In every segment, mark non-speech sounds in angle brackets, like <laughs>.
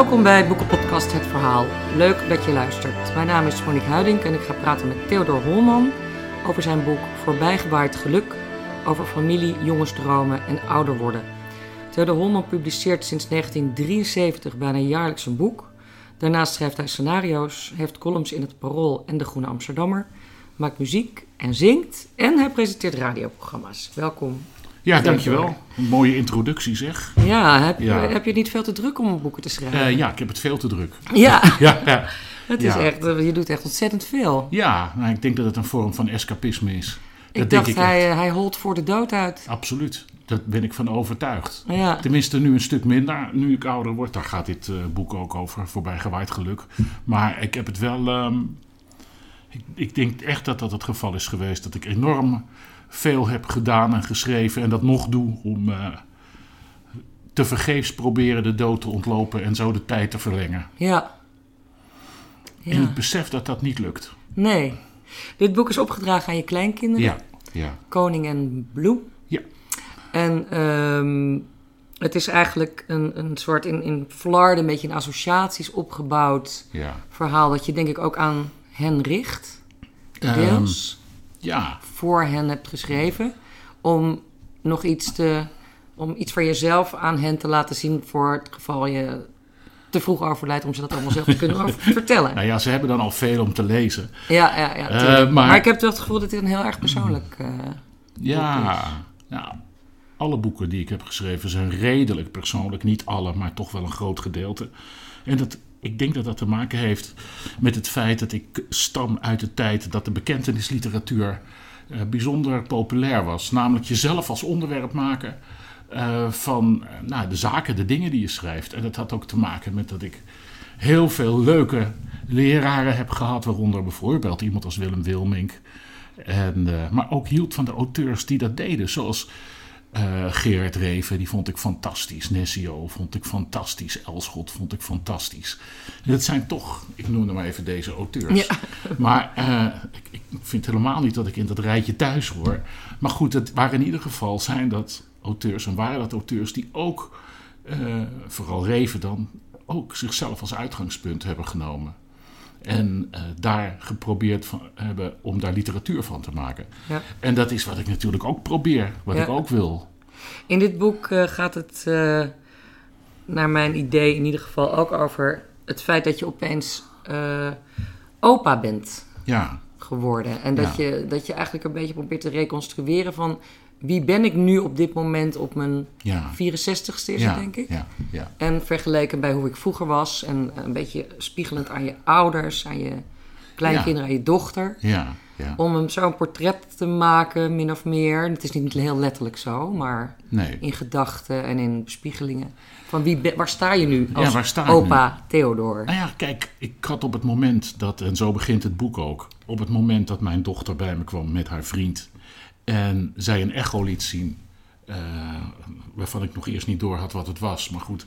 Welkom bij Boekenpodcast Het Verhaal. Leuk dat je luistert. Mijn naam is Monique Huiding en ik ga praten met Theodor Holman over zijn boek Voorbijgewaaid Geluk over familie, jongensdromen en ouder worden. Theodor Holman publiceert sinds 1973 bijna jaarlijks een boek. Daarnaast schrijft hij scenario's, heeft columns in het Parool en de Groene Amsterdammer, maakt muziek en zingt en hij presenteert radioprogramma's. Welkom. Ja, dankjewel. Een mooie introductie zeg. Ja, heb, Ja. Je, heb je niet veel te druk om boeken te schrijven? Eh, ja, ik heb het veel te druk. ja, <laughs> Ja, ja. <laughs> het is echt, eh, je doet echt ontzettend veel. ja nou, ik denk dat het een vorm van escapisme is. Dat ik denk dacht, ik hij, echt. hij holt voor de dood uit. Absoluut. Daar ben ik van overtuigd. Ja, Tenminste, nu een stuk minder. Nu ik ouder word, daar gaat dit eh, boek ook over. Voorbijgewaaid geluk. Maar ik heb het wel... ehm, ik, ik denk echt dat dat het geval is geweest. Dat ik enorm veel heb gedaan en geschreven. En dat nog doe om... eh te vergeefs proberen de dood te ontlopen en zo de tijd te verlengen. ja. En ja. ik besef dat dat niet lukt. Nee. Dit boek is opgedragen aan je kleinkinderen. Ja, ja. Koning en Bloem. Ja. En ehm, het is eigenlijk een, een soort in, in Vlaarden een beetje in associaties opgebouwd Ja. verhaal dat je denk ik ook aan hen richt. Ehm, Deels ja, voor hen hebt geschreven. Om nog iets te, om iets van jezelf aan hen te laten zien voor het geval je te vroeg overlijdt om ze dat allemaal zelf te kunnen <laughs> vertellen. nou ja, ze hebben dan al veel om te lezen. Ja, ja, ja. Eh, maar- maar... ik heb wel het gevoel dat dit een heel erg persoonlijk. eh, Ja, nou, alle boeken die ik heb geschreven zijn redelijk persoonlijk. Niet alle, maar toch wel een groot gedeelte. En dat, ik denk dat dat te maken heeft met het feit dat ik stam uit de tijd dat de bekentenisliteratuur eh, bijzonder populair was. Namelijk jezelf als onderwerp maken eh, van eh, nou, de zaken, de dingen die je schrijft. En dat had ook te maken met dat ik heel veel leuke leraren heb gehad, waaronder bijvoorbeeld iemand als Willem Wilmink. En, maar ook hield van de auteurs die dat deden, zoals eh Gerard Reven, die vond ik fantastisch. Nessio vond ik fantastisch. Elschot vond ik fantastisch. En dat zijn toch, ik noem maar even deze auteurs. Ja. Maar eh, ik, ik vind helemaal niet dat ik in dat rijtje thuis hoor. Maar goed, het waren in ieder geval zijn dat auteurs en waren dat auteurs die ook, eh, vooral Reven dan, ook zichzelf als uitgangspunt hebben genomen. En eh, daar geprobeerd van, hebben om daar literatuur van te maken. ja. En dat is wat ik natuurlijk ook probeer, wat Ja. ik ook wil. In dit boek eh, gaat het, eh, naar mijn idee, in ieder geval ook over het feit dat je opeens opa bent Ja, geworden. En dat, Ja. je, dat je eigenlijk een beetje probeert te reconstrueren van wie ben ik nu op dit moment op mijn ja. 64ste is ja, het, denk ik. Ja, ja, En vergeleken bij hoe ik vroeger was. En een beetje spiegelend aan je ouders, aan je kleinkinderen, aan je dochter. ja, ja. Om hem zo'n portret te maken, min of meer. Het is niet heel letterlijk zo, maar Nee. in gedachten en in bespiegelingen. Van wie, ben- waar sta je nu als waar sta opa Theodor? Nou ja, kijk, ik had op het moment dat, en zo begint het boek ook, op het moment dat mijn dochter bij me kwam met haar vriend en zij een echo liet zien, eh, waarvan ik nog eerst niet door had wat het was. Maar goed,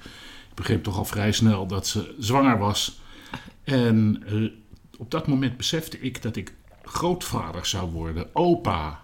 ik begreep toch al vrij snel dat ze zwanger was. En eh, op dat moment besefte ik dat ik grootvader zou worden, opa.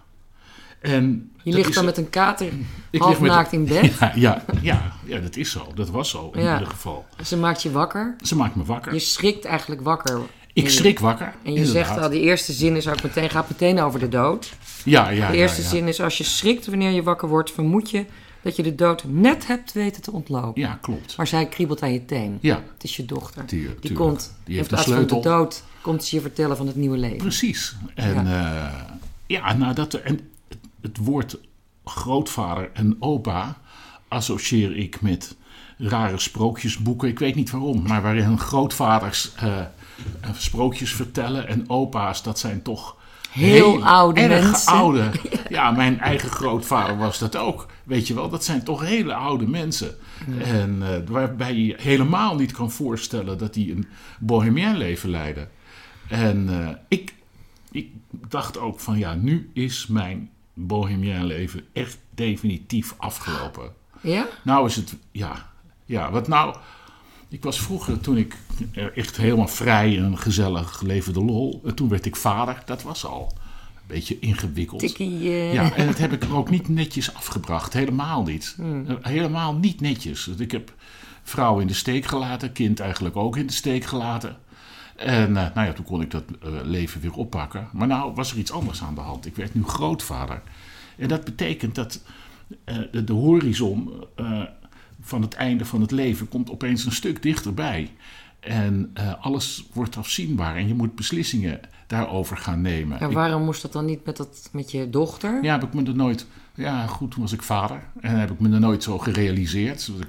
En Je ligt dan met een kater <laughs> ik half naakt in bed. Ja, ja, ja, ja, dat is zo. Dat was zo in Ja. ieder geval. Ze maakt je wakker. Ze maakt me wakker. Je schrikt eigenlijk wakker. Ik je- schrik wakker. En je inderdaad. zegt al, die eerste zin is ook meteen, gaat meteen over de dood. Ja, ja, De eerste ja, ja. zin is, als je schrikt wanneer je wakker wordt, vermoed je dat je de dood net hebt weten te ontlopen. Ja, klopt. Maar zij kriebelt aan je teen. Ja, Het is je dochter. Tuur- die tuurlijk. komt, Die in heeft van de sleutel. dood, komt ze je vertellen van het nieuwe leven. precies. En ja, ja nou dat, en het, het woord grootvader en opa associeer ik met rare sprookjesboeken. Ik weet niet waarom, maar waarin grootvaders eh, eh, sprookjes vertellen en opa's, dat zijn toch Heel oude erg mensen. oude. <laughs> Ja, mijn eigen grootvader was dat ook. Weet je wel, dat zijn toch hele oude mensen. En eh, waarbij je helemaal niet kan voorstellen dat die een bohemien leven leiden. En eh, ik, ik dacht ook van ja, nu is mijn bohemien leven echt definitief afgelopen. Ja? Nou is het, ja, ja, wat nou... Ik was vroeger, toen ik echt helemaal vrij en gezellig leefde de lol. en Toen werd ik vader, dat was al een beetje ingewikkeld. Tikkie. eh, Ja, en dat heb ik ook niet netjes afgebracht. Helemaal niet. Hmm. Eh, Helemaal niet netjes. Dus Ik heb vrouw in de steek gelaten, kind eigenlijk ook in de steek gelaten. En nou ja, toen kon ik dat uh, leven weer oppakken. Maar nou was er iets anders aan de hand. Ik werd nu grootvader. En dat betekent dat uh, de, de, horizon van het einde van het leven komt opeens een stuk dichterbij. En alles wordt afzienbaar en je moet beslissingen daarover gaan nemen. En waarom moest dat dan niet met, dat, met je dochter? Ja, heb ik me er nooit... Ja, goed, toen was ik vader. En heb ik me er nooit zo gerealiseerd. Zoals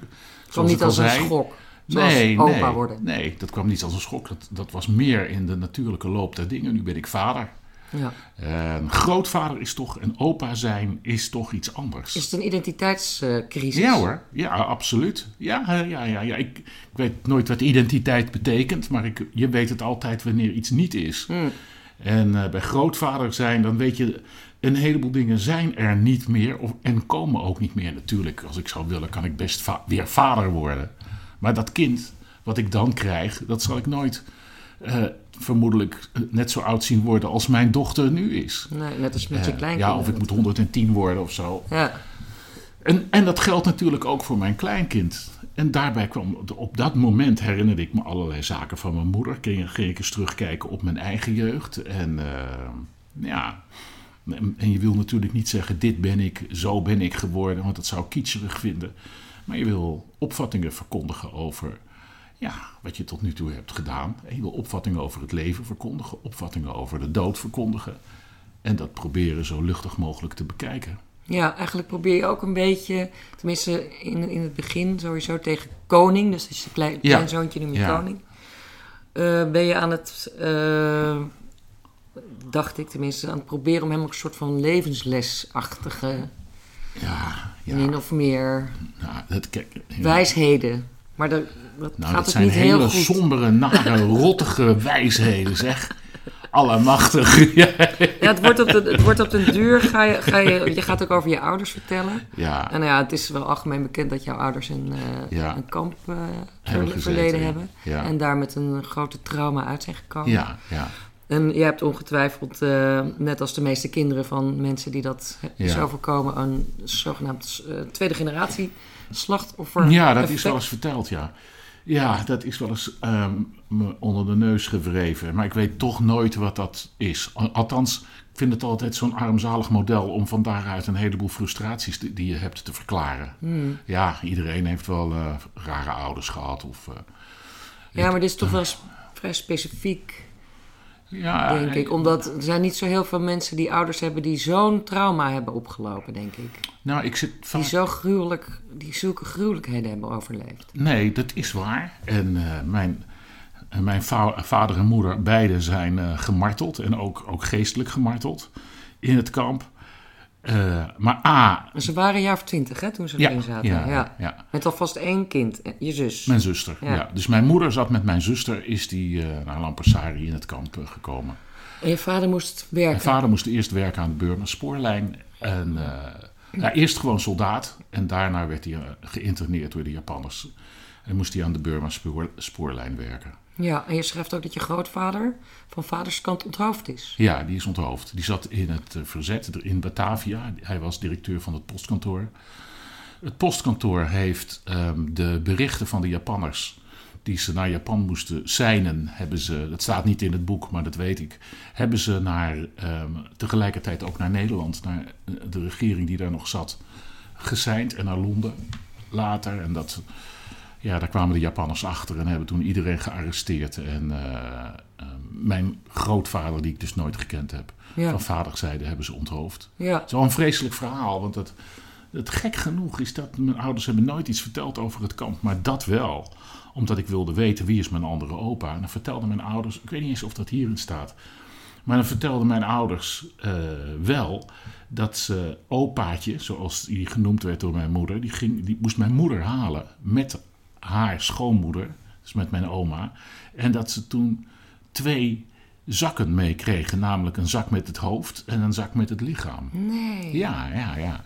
zoals niet als zei. een schok? nee, opa nee, worden. Nee, dat kwam niet als een schok. Dat, dat was meer in de natuurlijke loop der dingen. Nu ben ik vader. Ja. En grootvader is toch, en opa zijn is toch iets anders. Is het een identiteitscrisis? ja hoor, ja, absoluut. Ja, ja, ja, ja. Ik, ik, weet nooit wat identiteit betekent, maar ik, je weet het altijd wanneer iets niet is. Hmm. En uh, bij grootvader zijn, dan weet je, een heleboel dingen zijn er niet meer of, en komen ook niet meer. Natuurlijk, als ik zou willen, kan ik best va weer vader worden. Maar dat kind wat ik dan krijg, dat zal ik nooit uh, vermoedelijk net zo oud zien worden als mijn dochter nu is. Nee, net als met je Uh, kleinkind. ja, of ik moet 110 worden of zo. Ja. En, en dat geldt natuurlijk ook voor mijn kleinkind. En daarbij kwam, op dat moment herinnerde ik me allerlei zaken van mijn moeder. Ging, ging ik eens terugkijken op mijn eigen jeugd. En uh, ja, en, en je wil natuurlijk niet zeggen, dit ben ik, zo ben ik geworden. Want dat zou ik kitscherig vinden. Maar je wil opvattingen verkondigen over ja, wat je tot nu toe hebt gedaan. Je wil opvattingen over het leven verkondigen, opvattingen over de dood verkondigen. En dat proberen zo luchtig mogelijk te bekijken. Ja, eigenlijk probeer je ook een beetje, tenminste in, in het begin sowieso tegen koning, dus als je een klein, Ja. zoontje noem je Ja. koning, eh, ben je aan het, eh, dacht ik tenminste, aan het proberen om hem ook een soort van levenslesachtige, Ja, ja. min of meer Nou, dat, kijk, ja. wijsheden. Maar dat, dat Nou, gaat dat zijn niet hele heel goed. sombere, nare, <laughs> rottige wijsheden, zeg. Allemachtig. <laughs> Ja. Het wordt op de, het wordt op den duur, ga je, ga je, <laughs> je gaat ook over je ouders vertellen. ja. En nou ja, het is wel algemeen bekend dat jouw ouders een, eh, Ja. een kamp eh, Hebben gezeten, verleden hebben. Ja. En daar met een grote trauma uit zijn gekomen. Ja, ja. En jij hebt ongetwijfeld, eh, net als de meeste kinderen van mensen die dat is overkomen, een zogenaamd tweede generatie slachtoffer. Ja, dat is wel eens verteld, ja. Ja, dat is wel eens ehm, me onder de neus gewreven. Maar ik weet toch nooit wat dat is. Al- Althans, ik vind het altijd zo'n armzalig model om van daaruit een heleboel frustraties die die je hebt te verklaren. Hmm. Ja, iedereen heeft wel eh, rare ouders gehad. Of, eh, Ja, maar dit is toch wel s- vrij specifiek, ja, denk ik. Omdat er zijn niet zo heel veel mensen die ouders hebben die zo'n trauma hebben opgelopen, denk ik. Nou, ik zit vaak Die zo gruwelijk, die zulke gruwelijkheden hebben overleefd. Nee, dat is waar. En eh, mijn, eh, mijn va- vader en moeder, beide zijn eh, gemarteld. En ook, ook geestelijk gemarteld in het kamp. Eh, maar A, Maar ze waren een jaar of twintig, hè, toen ze ja, erin zaten. ja, Ja, ja, Met alvast één kind, eh, je zus. mijn zuster. Ja. Dus mijn moeder zat met mijn zuster, is die eh, naar Lampersari in het kamp gekomen. En je vader moest werken. Mijn vader moest eerst werken aan de Burma spoorlijn. En ja, eerst gewoon soldaat. En daarna werd hij geïnterneerd door de Japanners. En moest hij aan de Burma spoor, spoorlijn werken. Ja, en je schrijft ook dat je grootvader van vaderskant onthoofd is. Ja, die is onthoofd. Die zat in het eh, verzet in Batavia. Hij was directeur van het postkantoor. Het postkantoor heeft ehm, de berichten van de Japanners die ze naar Japan moesten seinen, hebben ze, dat staat niet in het boek, maar dat weet ik, hebben ze naar, ehm, tegelijkertijd ook naar Nederland, naar eh, de regering die daar nog zat, geseind en naar Londen later. En dat, ja, daar kwamen de Japanners achter en hebben toen iedereen gearresteerd. En eh, eh, mijn grootvader, die ik dus nooit gekend heb, Ja, van vaderszijde hebben ze onthoofd. ja. Het is wel een vreselijk verhaal, want het, het gek genoeg is dat mijn ouders hebben nooit iets verteld over het kamp, maar dat wel. Omdat ik wilde weten wie is mijn andere opa. En dan vertelden mijn ouders, ik weet niet eens of dat hierin staat, maar dan vertelden mijn ouders eh, wel dat ze opaatje, zoals die genoemd werd door mijn moeder, die, ging, die moest mijn moeder halen met haar schoonmoeder, dus met mijn oma. En dat ze toen twee zakken meekregen, namelijk een zak met het hoofd en een zak met het lichaam. Nee, Ja, ja, ja.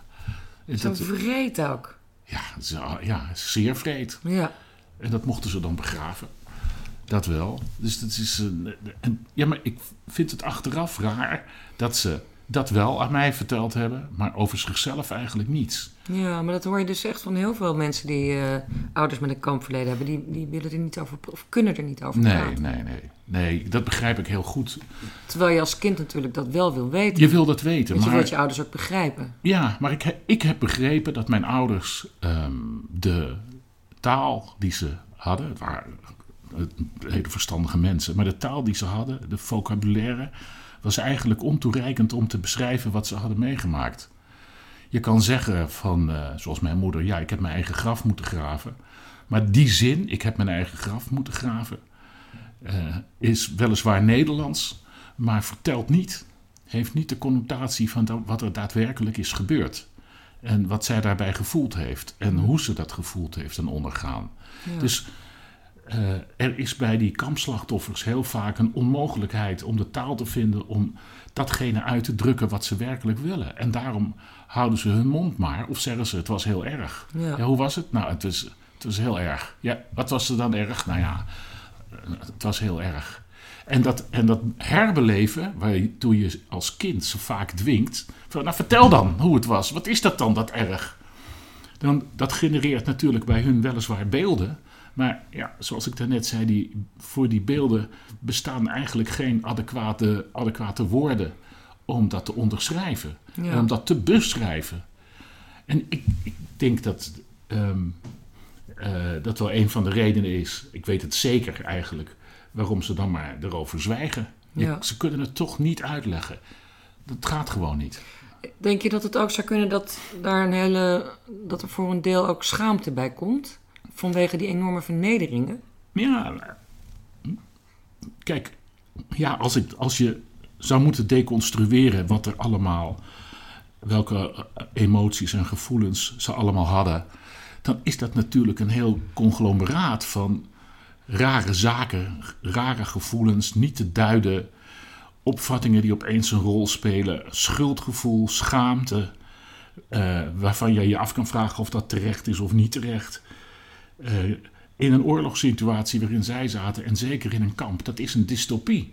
Het- zo dat- vreed ook. ja, uh, ja, zeer vreed. Ja, En dat mochten ze dan begraven. Dat wel. Dus dat is. een- en, ja, maar ik vind het achteraf raar dat ze dat wel aan mij verteld hebben, maar over zichzelf eigenlijk niets. Ja, maar dat hoor je dus echt van heel veel mensen die eh, ouders met een kampverleden hebben. Die, die willen er niet over, of kunnen er niet over Nee, praten. nee, nee. Nee, dat begrijp ik heel goed. Terwijl je als kind natuurlijk dat wel wil weten. Je wil dat weten, Want je maar... wilt je ouders ook begrijpen. Ja, maar ik, ik heb begrepen dat mijn ouders ehm, de taal die ze hadden, het waren hele verstandige mensen, maar de taal die ze hadden, de vocabulaire, was eigenlijk ontoereikend om te beschrijven wat ze hadden meegemaakt. Je kan zeggen van, eh, zoals mijn moeder, ja, ik heb mijn eigen graf moeten graven. Maar die zin, ik heb mijn eigen graf moeten graven, eh, is weliswaar Nederlands, maar vertelt niet, heeft niet de connotatie van wat er daadwerkelijk is gebeurd. En wat zij daarbij gevoeld heeft. En hoe ze dat gevoeld heeft en ondergaan. Ja. Dus eh, er is bij die kampslachtoffers heel vaak een onmogelijkheid om de taal te vinden om datgene uit te drukken wat ze werkelijk willen. En daarom houden ze hun mond maar of zeggen ze het was heel erg. Ja. Ja, hoe was het? Nou, het was, het was heel erg. Ja, wat was er dan erg? Nou ja, het was heel erg. En dat, en dat herbeleven, waartoe je als kind zo vaak dwingt. Van, nou, vertel dan hoe het was. Wat is dat dan, dat erg? Dan, dat genereert natuurlijk bij hun weliswaar beelden. Maar ja, zoals ik daarnet zei, die, voor die beelden bestaan eigenlijk geen adequate, adequate woorden om dat te onderschrijven. Ja. En om dat te beschrijven. En ik, ik denk dat ehm, eh, dat wel een van de redenen is, ik weet het zeker eigenlijk, waarom ze dan maar erover zwijgen. Ja. Ze kunnen het toch niet uitleggen. Dat gaat gewoon niet. Denk je dat het ook zou kunnen dat, daar een hele, dat er voor een deel ook schaamte bij komt? Vanwege die enorme vernederingen? Ja, kijk, ja, als, ik, als je zou moeten deconstrueren wat er allemaal, welke emoties en gevoelens ze allemaal hadden, dan is dat natuurlijk een heel conglomeraat van rare zaken, rare gevoelens, niet te duiden, opvattingen die opeens een rol spelen, schuldgevoel, schaamte, eh, waarvan je je af kan vragen of dat terecht is of niet terecht. Eh, in een oorlogssituatie waarin zij zaten, en zeker in een kamp, dat is een dystopie.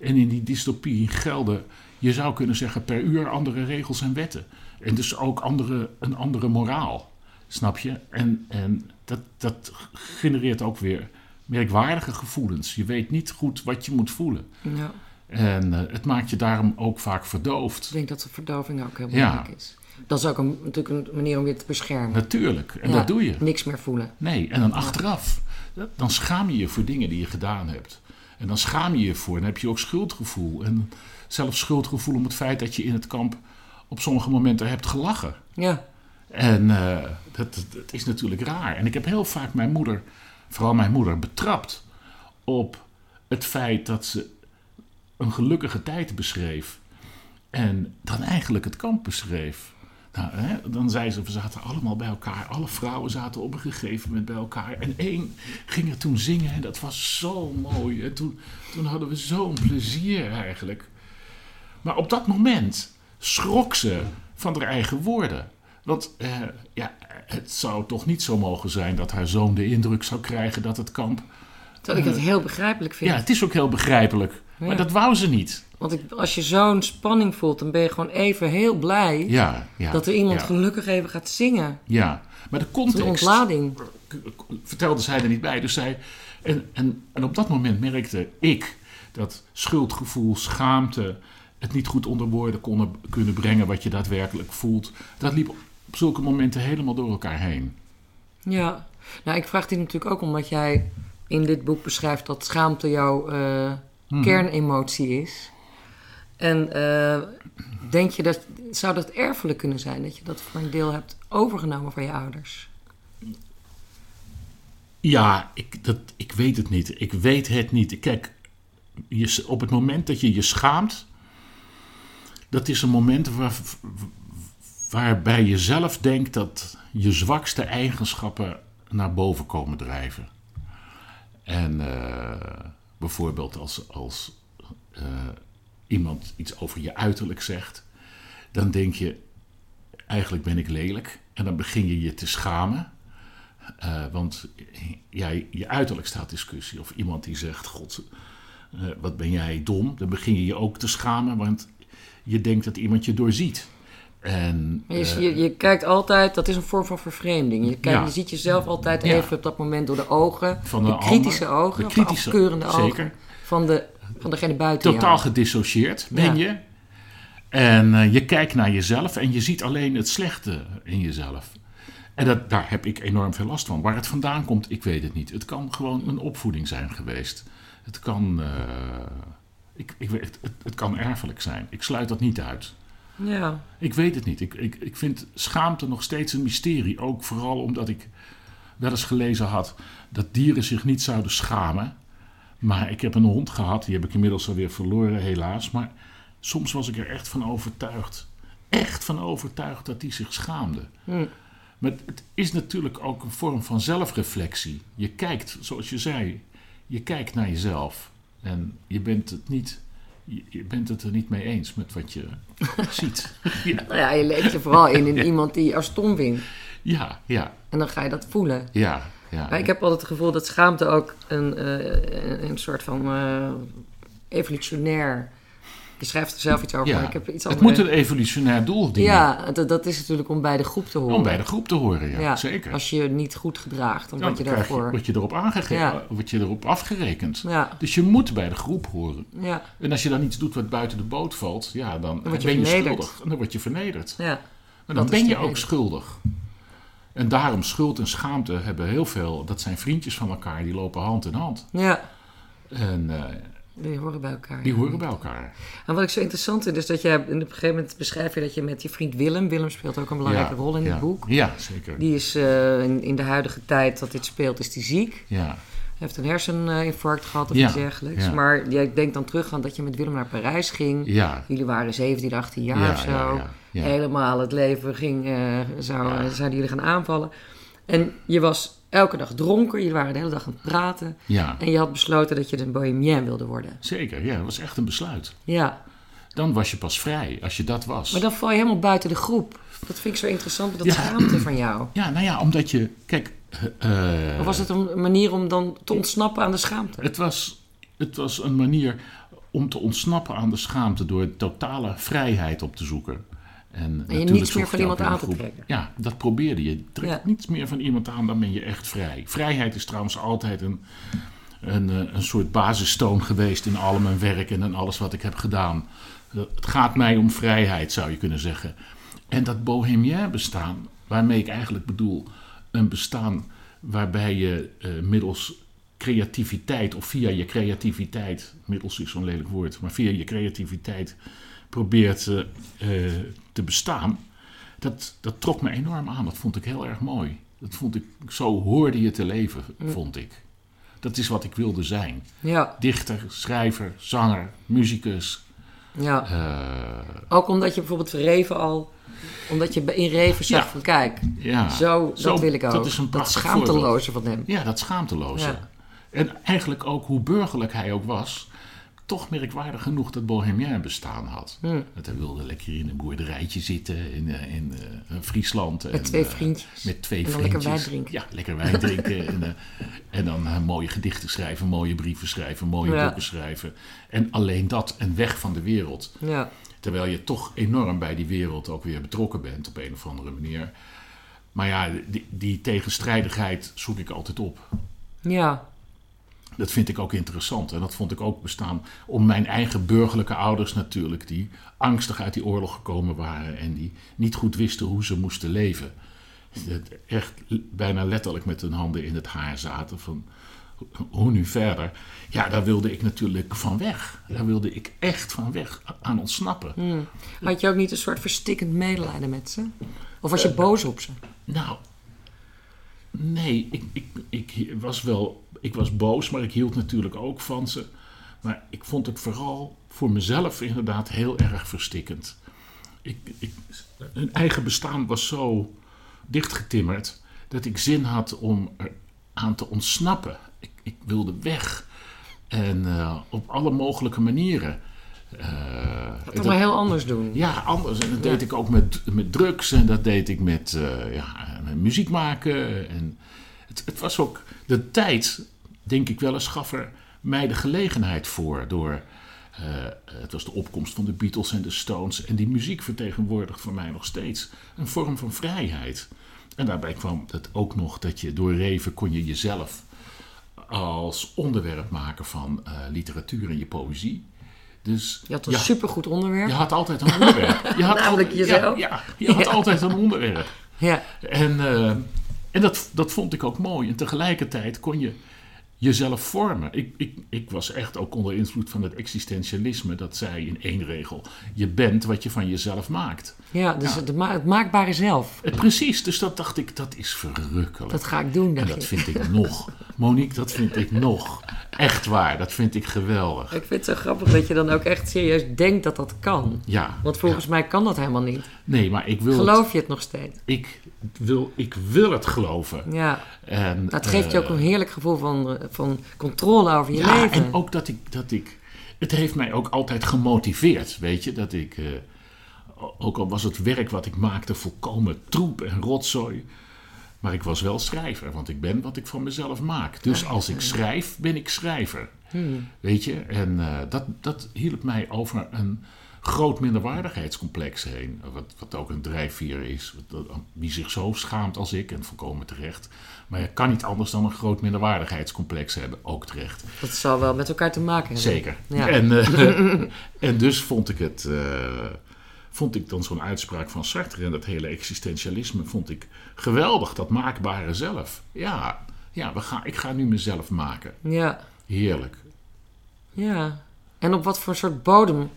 En in die dystopie gelden, je zou kunnen zeggen, per uur andere regels en wetten. En dus ook andere, een andere moraal. Snap je? En, en dat, dat genereert ook weer merkwaardige gevoelens. Je weet niet goed wat je moet voelen. Ja, En eh, het maakt je daarom ook vaak verdoofd. ik denk dat de verdoving ook heel Ja. belangrijk is. Dat is ook een, natuurlijk een manier om je te beschermen. Natuurlijk. En Ja, dat doe je. Niks meer voelen. Nee, en dan achteraf, dan schaam je je voor dingen die je gedaan hebt. En dan schaam je je voor en dan heb je ook schuldgevoel. En zelfs schuldgevoel om het feit dat je in het kamp op sommige momenten hebt gelachen. Ja, En eh, dat, dat is natuurlijk raar. En ik heb heel vaak mijn moeder, vooral mijn moeder, betrapt op het feit dat ze een gelukkige tijd beschreef. En dan eigenlijk het kamp beschreef. Nou, hè, dan zei ze, we zaten allemaal bij elkaar. Alle vrouwen zaten op een gegeven moment bij elkaar. En één ging er toen zingen en dat was zo mooi. En toen, toen hadden we zo'n plezier eigenlijk. Maar op dat moment schrok ze van haar eigen woorden. Want eh, ja, het zou toch niet zo mogen zijn dat haar zoon de indruk zou krijgen dat het kamp. terwijl ik dat heel begrijpelijk vind. Ja, het is ook heel begrijpelijk. Maar Ja. dat wou ze niet. Want ik, als je zo'n spanning voelt, dan ben je gewoon even heel blij Ja, ja. dat er iemand gelukkig even gaat zingen. Ja, maar de Een context ontlading. vertelde zij er niet bij. Dus zij, en, en, en op dat moment merkte ik dat schuldgevoel, schaamte, het niet goed onder woorden konden, kunnen brengen wat je daadwerkelijk voelt. Dat liep op zulke momenten helemaal door elkaar heen. Ja, nou ik vraag dit natuurlijk ook omdat jij in dit boek beschrijft dat schaamte jouw eh, Mhm. kernemotie is. En eh, denk je dat, zou dat erfelijk kunnen zijn? Dat je dat voor een deel hebt overgenomen van je ouders? Ja, ik, dat, ik weet het niet. Ik weet het niet. Kijk, je, op het moment dat je je schaamt, dat is een moment waar, waarbij je zelf denkt dat je zwakste eigenschappen naar boven komen drijven. En eh, bijvoorbeeld als, als eh, iemand iets over je uiterlijk zegt, dan denk je, eigenlijk ben ik lelijk. En dan begin je je te schamen. Eh, want ja, je uiterlijk staat discussie. Of iemand die zegt, god, eh, wat ben jij dom. Dan begin je je ook te schamen. Want je denkt dat iemand je doorziet. En, je, eh, je, je kijkt altijd, dat is een vorm van vervreemding. Je, kijkt, Ja. je ziet jezelf altijd Ja. even op dat moment door de ogen. Van de, de kritische ander, ogen, de kritische- de afkeurende ogen. zeker. Van, de, van degene buiten totaal jou. gedissocieerd ben Ja. je. En eh, je kijkt naar jezelf en je ziet alleen het slechte in jezelf. En dat, daar heb ik enorm veel last van. Waar het vandaan komt, ik weet het niet. Het kan gewoon een opvoeding zijn geweest. Het kan, eh, ik, ik weet, het, het kan erfelijk zijn. Ik sluit dat niet uit. Ja. Ik weet het niet. Ik, ik, ik vind schaamte nog steeds een mysterie. Ook vooral omdat ik wel eens gelezen had dat dieren zich niet zouden schamen. Maar ik heb een hond gehad, die heb ik inmiddels alweer verloren, helaas. Maar soms was ik er echt van overtuigd. Echt van overtuigd dat die zich schaamde. Hm. Maar het is natuurlijk ook een vorm van zelfreflectie. Je kijkt, zoals je zei, je kijkt naar jezelf. En je bent het, niet, je, bent het er niet mee eens met wat je <laughs> ziet. Ja, Nou ja, je leeft je vooral in in iemand die je als stom vindt. ja, ja. En dan ga je dat voelen. ja, ja. Maar ik heb altijd het gevoel dat schaamte ook een, eh, een, een soort van eh, evolutionair... Je schrijft er zelf iets over, Ja, maar ik heb iets het anders. moet een evolutionair doel dienen. Ja, dat, dat is natuurlijk om bij de groep te horen. Om bij de groep te horen, ja, Ja, zeker. Als je je niet goed gedraagt, dan Dan word je daarvoor... word je erop aangegeven, Ja. word je erop afgerekend. Dus je moet bij de groep horen. ja, En als je dan iets doet wat buiten de boot valt, ja, dan, word je ben je vernederd. schuldig. En dan word je vernederd. ja. En dan ben je ook schuldig. En daarom schuld en schaamte hebben heel veel. Dat zijn vriendjes van elkaar, die lopen hand in hand. Ja, En eh, die horen bij elkaar. die ja. horen bij elkaar. En wat ik zo interessant vind, is dat jij op een gegeven moment beschrijf je dat je met je vriend Willem, Willem speelt ook een belangrijke Ja, rol in ja. het boek. Ja, zeker. Die is eh, in, in de huidige tijd dat dit speelt, is die ziek. Ja, heeft een herseninfarct gehad of iets dergelijks. ja. Maar jij denkt dan terug aan dat je met Willem naar Parijs ging. ja. Jullie waren 17, 18 jaar Ja, of zo. ja, ja, ja. Helemaal het leven ging, zou, Ja. zouden jullie gaan aanvallen. En je was elke dag dronken. Jullie waren de hele dag aan het praten. ja, En je had besloten dat je een bohemien wilde worden. zeker. Ja, dat was echt een besluit. Ja, Dan was je pas vrij, als je dat was. maar dan val je helemaal buiten de groep. Dat vind ik zo interessant, dat Ja. schaamte van jou. <clears throat> Ja, nou ja, omdat je... Kijk, eh, Of was het een manier om dan te ontsnappen aan de schaamte? Het was, het was een manier om te ontsnappen aan de schaamte door totale vrijheid op te zoeken. En, natuurlijk niets meer van je iemand aan te trekken. Ja, dat probeerde je. Trek Ja. niets meer van iemand aan, dan ben je echt vrij. Vrijheid is trouwens altijd een, een, eh, een soort basistoon geweest in al mijn werk en in alles wat ik heb gedaan. Eh, Het gaat mij om vrijheid, zou je kunnen zeggen. En dat bohemien bestaan, waarmee ik eigenlijk bedoel een bestaan waarbij je eh, middels creativiteit of via je creativiteit, middels is zo'n lelijk woord, maar via je creativiteit probeert eh, eh, te bestaan, dat, dat trok me enorm aan. Dat vond ik heel erg mooi. Dat vond ik, zo hoorde je te leven, vond ik. Dat is wat ik wilde zijn. Ja, Dichter, schrijver, zanger, muzikus. ja. eh, Ook omdat je bijvoorbeeld Reven al... Omdat je in Reven zegt Ja. van kijk, ja. zo, dat Zo, wil ik ook. dat is een dat schaamteloze van hem. Ja, dat schaamteloze. Ja. En eigenlijk ook hoe burgerlijk hij ook was, toch merkwaardig genoeg dat Bohemien bestaan had. Dat hij wilde lekker in een boerderijtje zitten in, eh, in eh, Friesland. en, Met twee eh, vriendjes. met twee En vriendjes. lekker wijn drinken. Ja, lekker wijn drinken. en, en dan mooie gedichten schrijven, mooie brieven schrijven, mooie Ja. boeken schrijven. En alleen dat en weg van de wereld. Ja, Terwijl je toch enorm bij die wereld ook weer betrokken bent op een of andere manier. Maar ja, die, die tegenstrijdigheid zoek ik altijd op. ja, Dat vind ik ook interessant. En dat vond ik ook bestaan om mijn eigen burgerlijke ouders natuurlijk, die angstig uit die oorlog gekomen waren en die niet goed wisten hoe ze moesten leven. Echt bijna letterlijk met hun handen in het haar zaten van hoe nu verder. Ja, daar wilde ik natuurlijk van weg. Daar wilde ik echt van weg aan ontsnappen. Hm. Had je ook niet een soort verstikkend medelijden met ze? Of was Eh, je boos op ze? Nou, nee, ik, ik, ik was wel, ik was boos, maar ik hield natuurlijk ook van ze. Maar ik vond het vooral voor mezelf inderdaad heel erg verstikkend. Ik, ik, hun eigen bestaan was zo dichtgetimmerd dat ik zin had om er aan te ontsnappen. Ik, ik wilde weg. En eh, op alle mogelijke manieren. Eh, Dat dat- maar heel anders doen. ja, anders. En dat Ja. deed ik ook met, met drugs en dat deed ik met, eh, ja, met muziek maken. En het, het was ook de tijd, denk ik wel eens, gaf er mij de gelegenheid voor. Door het was de opkomst van de Beatles en de Stones. En die muziek vertegenwoordigt voor mij nog steeds een vorm van vrijheid. En daarbij kwam het ook nog dat je door Reven kon je jezelf als onderwerp maken van uh, literatuur en je poëzie. Dus, je had een supergoed onderwerp. Je had altijd een onderwerp. Je had <laughs> Namelijk jezelf. Ja, je had altijd een onderwerp. Ja. En, uh, en dat, dat vond ik ook mooi. En tegelijkertijd kon je jezelf vormen. Ik, ik, ik was echt ook onder invloed van het existentialisme. Dat zei in één regel: je bent wat je van jezelf maakt. Ja, dus Het, ma het, maakbare zelf. Eh, precies, dus dat dacht ik, dat is verrukkelijk. Dat ga ik doen. En dat vind ik nog. Monique, dat vind ik nog. Echt waar, dat vind ik geweldig. Ik vind het zo grappig dat je dan ook echt serieus denkt dat dat kan. Ja. Want volgens mij kan dat helemaal niet. Nee, maar ik wil. Geloof je het nog steeds? Ik wil, ik wil het geloven. Ja. En, dat geeft je ook een heerlijk gevoel van, van controle over je ja, leven. En ook dat ik, dat ik. Het heeft mij ook altijd gemotiveerd, weet je, dat ik. Uh, ook al was het werk wat ik maakte volkomen troep en rotzooi. Maar ik was wel schrijver, want ik ben wat ik van mezelf maak. Dus als ik schrijf, ben ik schrijver. Hmm. Weet je? En uh, dat, dat hielp mij over een groot minderwaardigheidscomplex heen. Wat, wat ook een drijfveer is. Wie zich zo schaamt als ik, en volkomen terecht. Maar je kan niet anders dan een groot minderwaardigheidscomplex hebben, ook terecht. Dat zal wel met elkaar te maken hebben. Zeker. Ja. En, uh, <laughs> en dus vond ik het. Uh, vond ik dan zo'n uitspraak van Sartre en dat hele existentialisme vond ik geweldig, dat maakbare zelf. Ja, ja we gaan, ik ga nu mezelf maken. Ja. Heerlijk. Ja. En op wat voor soort bodem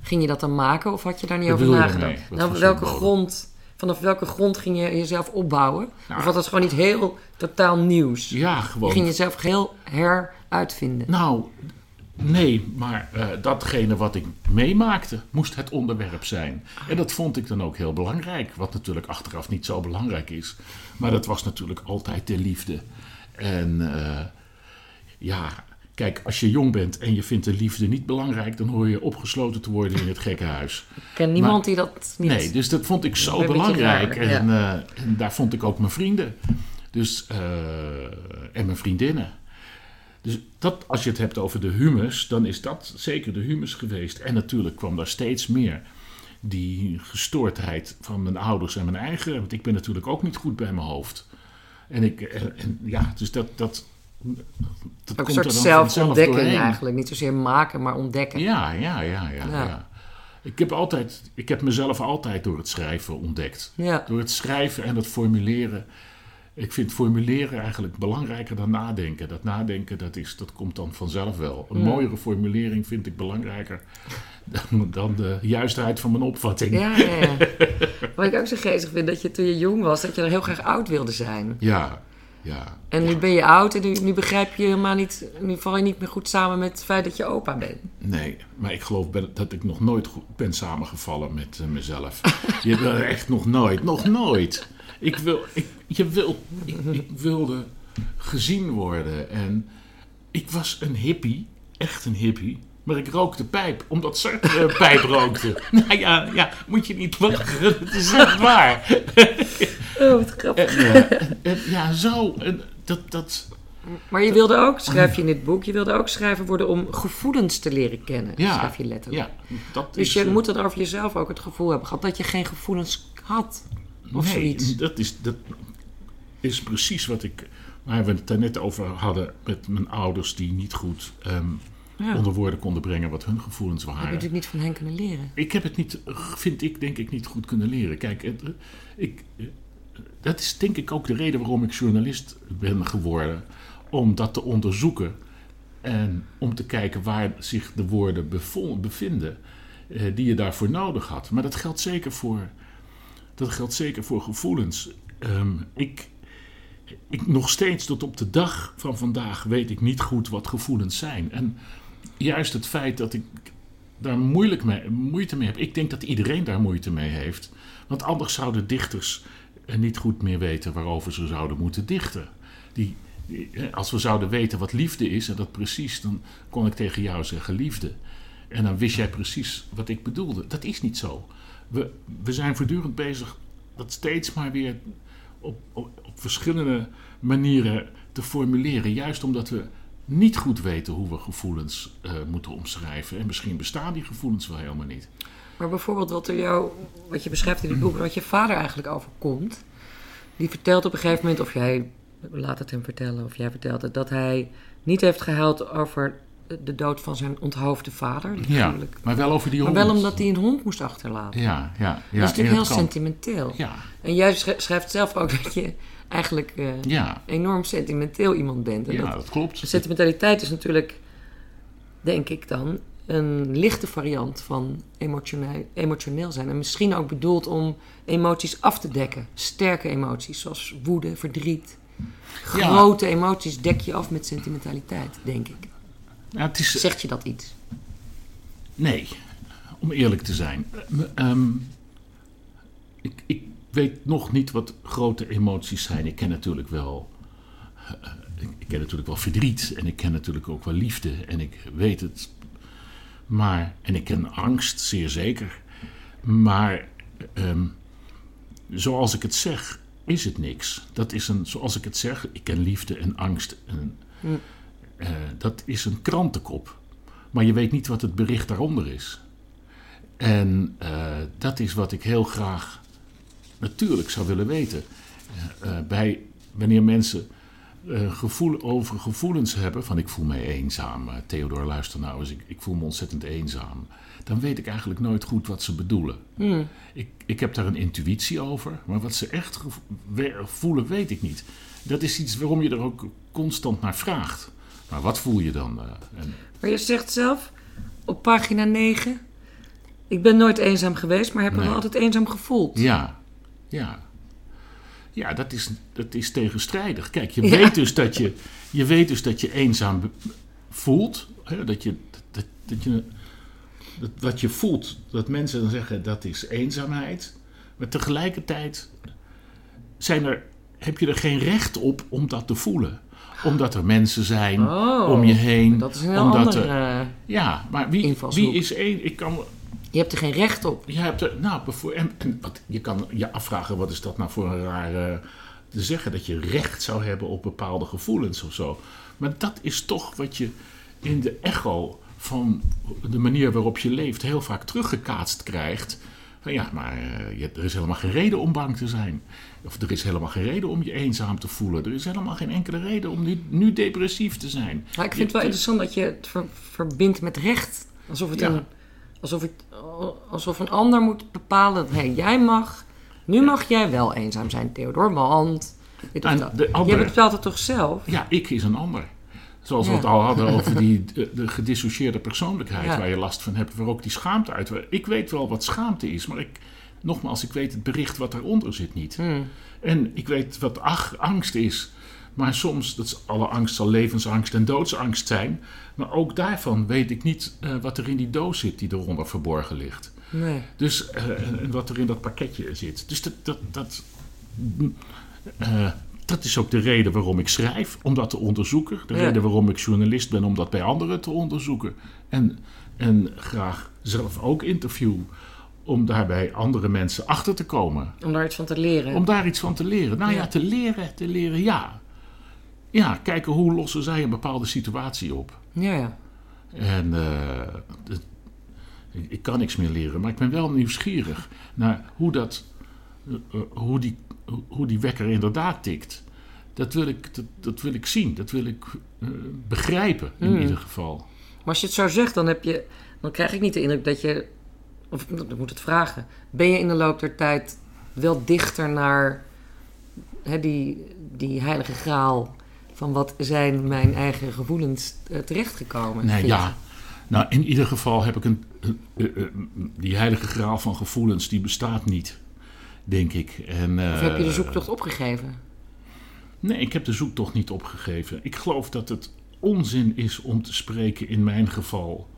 ging je dat dan maken? Of had je daar niet over je nagedacht? Wat Nou, welke grond, vanaf welke grond ging je jezelf opbouwen? Nou, of was dat gewoon iets heel totaal nieuws? Ja, Je gewoon. ging jezelf heel heruitvinden. Nou, nee, maar eh, datgene wat ik meemaakte moest het onderwerp zijn. En dat vond ik dan ook heel belangrijk. Wat natuurlijk achteraf niet zo belangrijk is. Maar dat was natuurlijk altijd de liefde. En eh, ja, kijk, als je jong bent en je vindt de liefde niet belangrijk, dan hoor je opgesloten te worden in het gekkenhuis. Ik ken niemand die dat niet... Nee, dus dat vond ik zo belangrijk. raar, en, eh, en daar vond ik ook mijn vrienden. Dus, eh, en mijn vriendinnen. Dus dat, als je het hebt over de humus, dan is dat zeker de humus geweest. En natuurlijk kwam daar steeds meer die gestoordheid van mijn ouders en mijn eigen. Want ik ben natuurlijk ook niet goed bij mijn hoofd. En ik, en, en ja, dus dat. dat dat een komt soort zelfontdekking eigenlijk. Niet zozeer maken, maar ontdekken. Ja, ja, ja, ja, Ja. ja. Ik heb, altijd, ik heb mezelf altijd door het schrijven ontdekt. Ja. Door het schrijven en het formuleren. Ik vind formuleren eigenlijk belangrijker dan nadenken. Dat nadenken, dat, is, dat komt dan vanzelf wel. Een Ja. mooiere formulering vind ik belangrijker <laughs> dan, dan de juistheid van mijn opvatting. Ja, ja, ja. <laughs> Wat ik ook zo geestig vind, dat je toen je jong was, dat je er heel graag oud wilde zijn. ja. Ja. En nu ben je oud en nu, nu begrijp je helemaal niet, nu val je niet meer goed samen met het feit dat je opa bent. Nee, maar ik geloof ben- dat ik nog nooit goed ben samengevallen met eh, mezelf. <laughs> Je wil echt nog nooit, nog nooit. Ik, wil, ik, je wil, ik, ik wilde gezien worden en ik was een hippie, echt een hippie. Maar ik rookte pijp, omdat Sartre een pijp rookte. <laughs> Nou ja, ja, moet je niet lachen, het is echt waar. <laughs> Oh, wat grappig. En, eh, <laughs> en ja, zo, en dat, dat, Maar je wilde ook, schrijf je in dit boek, je wilde ook schrijver worden om gevoelens te leren kennen. Ja, schrijf je letterlijk. ja, dat Dus is... je eh, moet dan over jezelf ook het gevoel hebben gehad dat je geen gevoelens had. Of nee, zoiets. Dat is, dat is precies wat ik. Waar we het daar net over hadden met mijn ouders die niet goed ehm, Ja. onder woorden konden brengen wat hun gevoelens Dat heb je waren. natuurlijk niet van hen kunnen leren. Ik heb het niet, vind ik, denk ik, niet goed kunnen leren. Kijk, het, ik, eh, dat is denk ik ook de reden waarom ik journalist ben geworden. Om dat te onderzoeken en om te kijken waar zich de woorden bevinden eh, die je daarvoor nodig had. Maar dat geldt zeker voor, dat geldt zeker voor gevoelens. Ehm, ik, ik, nog steeds tot op de dag van vandaag weet ik niet goed wat gevoelens zijn. En juist het feit dat ik daar moeilijk mee, moeite mee heb. Ik denk dat iedereen daar moeite mee heeft. Want anders zouden dichters eh, niet goed meer weten waarover ze zouden moeten dichten. Die, als we zouden weten wat liefde is en dat precies, dan kon ik tegen jou zeggen liefde. En dan wist jij precies wat ik bedoelde. Dat is niet zo. We, we zijn voortdurend bezig dat steeds maar weer op, op, op verschillende manieren te formuleren. Juist omdat we niet goed weten hoe we gevoelens eh, moeten omschrijven. En misschien bestaan die gevoelens wel helemaal niet. Maar bijvoorbeeld wat, er jou, wat je beschrijft in het boek, wat je vader eigenlijk overkomt. Die vertelt op een gegeven moment, of jij laat het hem vertellen, of jij vertelt het, dat hij niet heeft gehuild over de dood van zijn onthoofde vader. Ja, natuurlijk. maar wel over die Maar hond. wel omdat hij een hond moest achterlaten. Ja, ja, ja. dat is natuurlijk heel sentimenteel. Ja, En jij sch- schrijft zelf ook dat je eigenlijk ja, enorm sentimenteel iemand bent. En ja, dat, dat klopt. sentimentaliteit is natuurlijk, denk ik dan, een lichte variant van emotioneel, emotioneel zijn. En misschien ook bedoeld om emoties af te dekken. Sterke emoties, zoals woede, verdriet. Ja. Grote emoties dek je af met sentimentaliteit, denk ik. Ja, het is, Zegt je dat iets? Nee, om eerlijk te zijn. Eh, ehm, ik, ik weet nog niet wat grote emoties zijn. Ik ken natuurlijk wel. eh, ik ken natuurlijk wel verdriet. En ik ken natuurlijk ook wel liefde. En ik weet het. Maar. En ik ken angst, zeer zeker. Maar. ehm, zoals ik het zeg, is het niks. Dat is een. Zoals ik het zeg, ik ken liefde en angst. En, Hm. eh, dat is een krantenkop. Maar je weet niet wat het bericht daaronder is. En eh, dat is wat ik heel graag natuurlijk zou willen weten. Eh, bij, wanneer mensen eh, gevoel, over gevoelens hebben van ik voel me eenzaam. eh, Theodor, luister nou eens, ik, ik voel me ontzettend eenzaam. Dan weet ik eigenlijk nooit goed wat ze bedoelen. Hm. Ik, ik heb daar een intuïtie over, maar wat ze echt voelen, weet ik niet. Dat is iets waarom je er ook constant naar vraagt. Maar wat voel je dan? eh, en, Maar je zegt zelf op pagina 9... Ik ben nooit eenzaam geweest, maar heb me Nee. wel altijd eenzaam gevoeld. Ja, ja. Ja, dat is, dat is tegenstrijdig. Kijk, je, Ja. weet dus dat je, je weet dus dat je eenzaam voelt. Hè, dat je, dat, dat je dat, wat je voelt, dat mensen dan zeggen dat is eenzaamheid. Maar tegelijkertijd zijn er, heb je er geen recht op om dat te voelen. Omdat er mensen zijn Oh, om je heen. Dat is een heel omdat andere... er, ja, maar wie, wie is één? Ik kan, je hebt er geen recht op. je hebt er, nou, en, en wat, je kan je afvragen, wat is dat nou voor een rare te zeggen dat je recht zou hebben op bepaalde gevoelens of zo. Maar dat is toch wat je in de echo van de manier waarop je leeft heel vaak teruggekaatst krijgt. Van ja, maar eh, je- er is helemaal geen reden om bang te zijn. Of er is helemaal geen reden om je eenzaam te voelen. Er is helemaal geen enkele reden om nu, nu depressief te zijn. Maar ik vind het wel interessant dat je het ver- verbindt met recht. Alsof, het Ja. een, alsof, het, alsof een ander moet bepalen dat hey, jij mag. Nu mag jij wel eenzaam zijn, Theodor, want. Dit of En dat. de andere- Je bepaalt het toch zelf? Ja, ik is een ander. Zoals we het al hadden <laughs> over die, de, de gedissocieerde persoonlijkheid Ja. waar je last van hebt, waar ook die schaamte uit. Ik weet wel wat schaamte is, maar ik, nogmaals, ik weet het bericht wat daaronder zit niet. Hmm. En ik weet wat ach, angst is. Maar soms, dat is, alle angst zal levensangst en doodsangst zijn. Maar ook daarvan weet ik niet eh, wat er in die doos zit die eronder verborgen ligt. Nee. Dus, eh, en wat er in dat pakketje zit. Dus dat, dat, dat, eh, dat is ook de reden waarom ik schrijf, om dat te onderzoeken. De Ja. reden waarom ik journalist ben, om dat bij anderen te onderzoeken. En, en graag zelf ook interview, om daarbij andere mensen achter te komen. Om daar iets van te leren. Om daar iets van te leren. Nou ja, Ja. te leren, te leren, ja. Ja, kijken hoe lossen zij een bepaalde situatie op. Ja, ja. En eh, ik, ik kan niks meer leren, maar ik ben wel nieuwsgierig naar hoe, dat, eh, eh, hoe, die, hoe- die wekker inderdaad tikt. Dat wil ik, dat, dat wil ik zien, dat wil ik begrijpen in Hmm. ieder geval. Maar als je het zo zegt, dan, heb je, dan krijg ik niet de indruk dat je. Of ik moet het vragen. Ben je in de loop der tijd wel dichter naar hè, die, die heilige graal van wat zijn mijn eigen gevoelens eh, terechtgekomen? Nee, ja. Nou, in ieder geval heb ik een. die heilige graal van gevoelens, die bestaat niet, denk ik. En, Of heb je de eh, zoektocht opgegeven? Nee, ik heb de zoektocht niet opgegeven. Ik geloof dat het onzin is om te spreken, in mijn geval,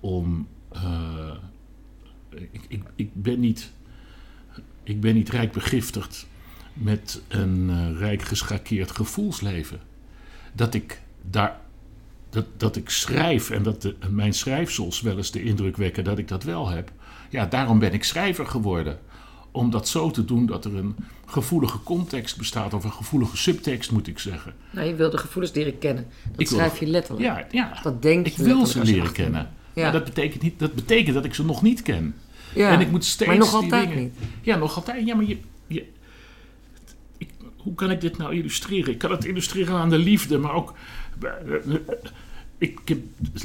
om. eh, ik, ik, ik, ben niet, ik ben niet rijk begiftigd met een eh, rijk geschakeerd gevoelsleven. Dat ik daar. Dat, dat ik schrijf en dat de, mijn schrijfsels wel eens de indruk wekken dat ik dat wel heb. Ja, daarom ben ik schrijver geworden. om dat zo te doen dat er een gevoelige context bestaat, of een gevoelige subtekst moet ik zeggen. Nou, je wil de gevoelens leren kennen. Dat Ik wil- schrijf je letterlijk. Ja, ja. Dat denk je ik wil ze leren achter- kennen. Ja. Maar dat betekent, niet, dat betekent dat ik ze nog niet ken. Ja, En ik moet steeds maar nog altijd dingen- niet. Ja, nog altijd. Ja, maar je, hoe kan ik dit nou illustreren? Ik kan het illustreren aan de liefde, maar ook. Ik heb,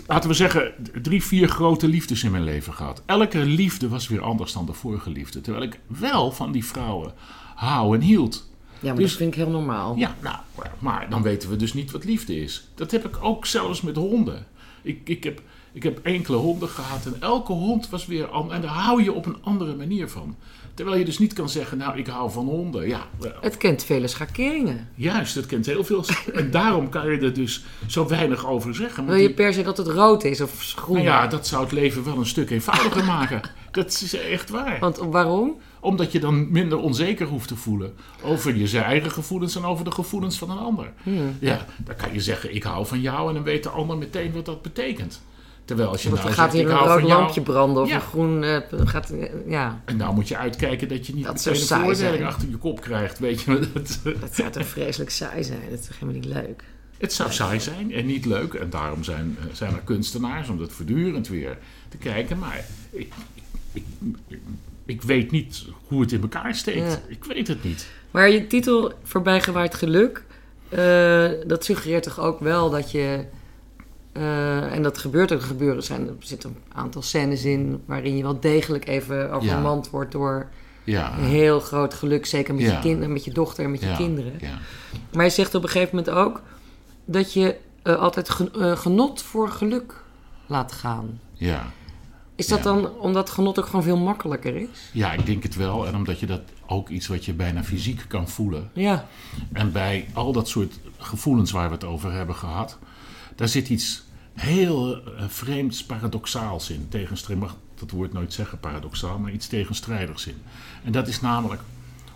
laten we zeggen, drie, vier grote liefdes in mijn leven gehad. Elke liefde was weer anders dan de vorige liefde. Terwijl ik wel van die vrouwen hou en hield. Ja, maar Dus- dat vind ik heel normaal. Ja, nou, maar dan weten we dus niet wat liefde is. Dat heb ik ook zelfs met honden. Ik, ik, heb, ik heb enkele honden gehad en elke hond was weer anders. En daar hou je op een andere manier van. Terwijl je dus niet kan zeggen, nou, ik hou van honden. Ja, wel, Het kent vele schakeringen. juist, dat kent heel veel. En daarom kan je er dus zo weinig over zeggen. Wil je die- per se dat het rood is of groen? nou ja, dat zou het leven wel een stuk eenvoudiger <laughs> maken. Dat is echt waar. Want waarom? Omdat je dan minder onzeker hoeft te voelen over je eigen gevoelens en over de gevoelens van een ander. Hmm. Ja, dan kan je zeggen, ik hou van jou en dan weet de ander meteen wat dat betekent. Terwijl als je Want nou er gaat zegt, hier een rood jou... lampje branden of Ja. een groen... eh, gaat, eh, ja, En nou moet je uitkijken dat je niet Dat meteen zou een veroordeling achter je kop krijgt. Weet je, <laughs> dat, dat zou toch vreselijk saai zijn. Dat is toch helemaal niet leuk? het zou saai zijn en niet leuk. En daarom zijn, eh, zijn er kunstenaars om dat voortdurend weer te kijken. Maar ik, ik, ik, ik weet niet hoe het in elkaar steekt. Ja. Ik weet het niet. Maar je titel Voorbijgewaaid geluk... dat suggereert toch ook wel dat je... eh, en dat gebeurt ook gebeuren. Zijn, er zitten een aantal scènes in... waarin je wel degelijk even overmand wordt door... Ja, een heel groot geluk. Zeker met, Ja. je, kind, met je dochter en met je kinderen. Ja. Maar je zegt op een gegeven moment ook... dat je eh, altijd gen- eh, genot voor geluk laat gaan. ja. Is dat dan omdat genot ook gewoon veel makkelijker is? Ja, ik denk het wel. En omdat je dat ook iets wat je bijna fysiek kan voelen. Ja, En bij al dat soort gevoelens waar we het over hebben gehad, daar zit iets heel eh, vreemds, paradoxaals in. Tegenstrijdig, mag dat woord nooit zeggen paradoxaal, maar iets tegenstrijdigs in. En dat is namelijk,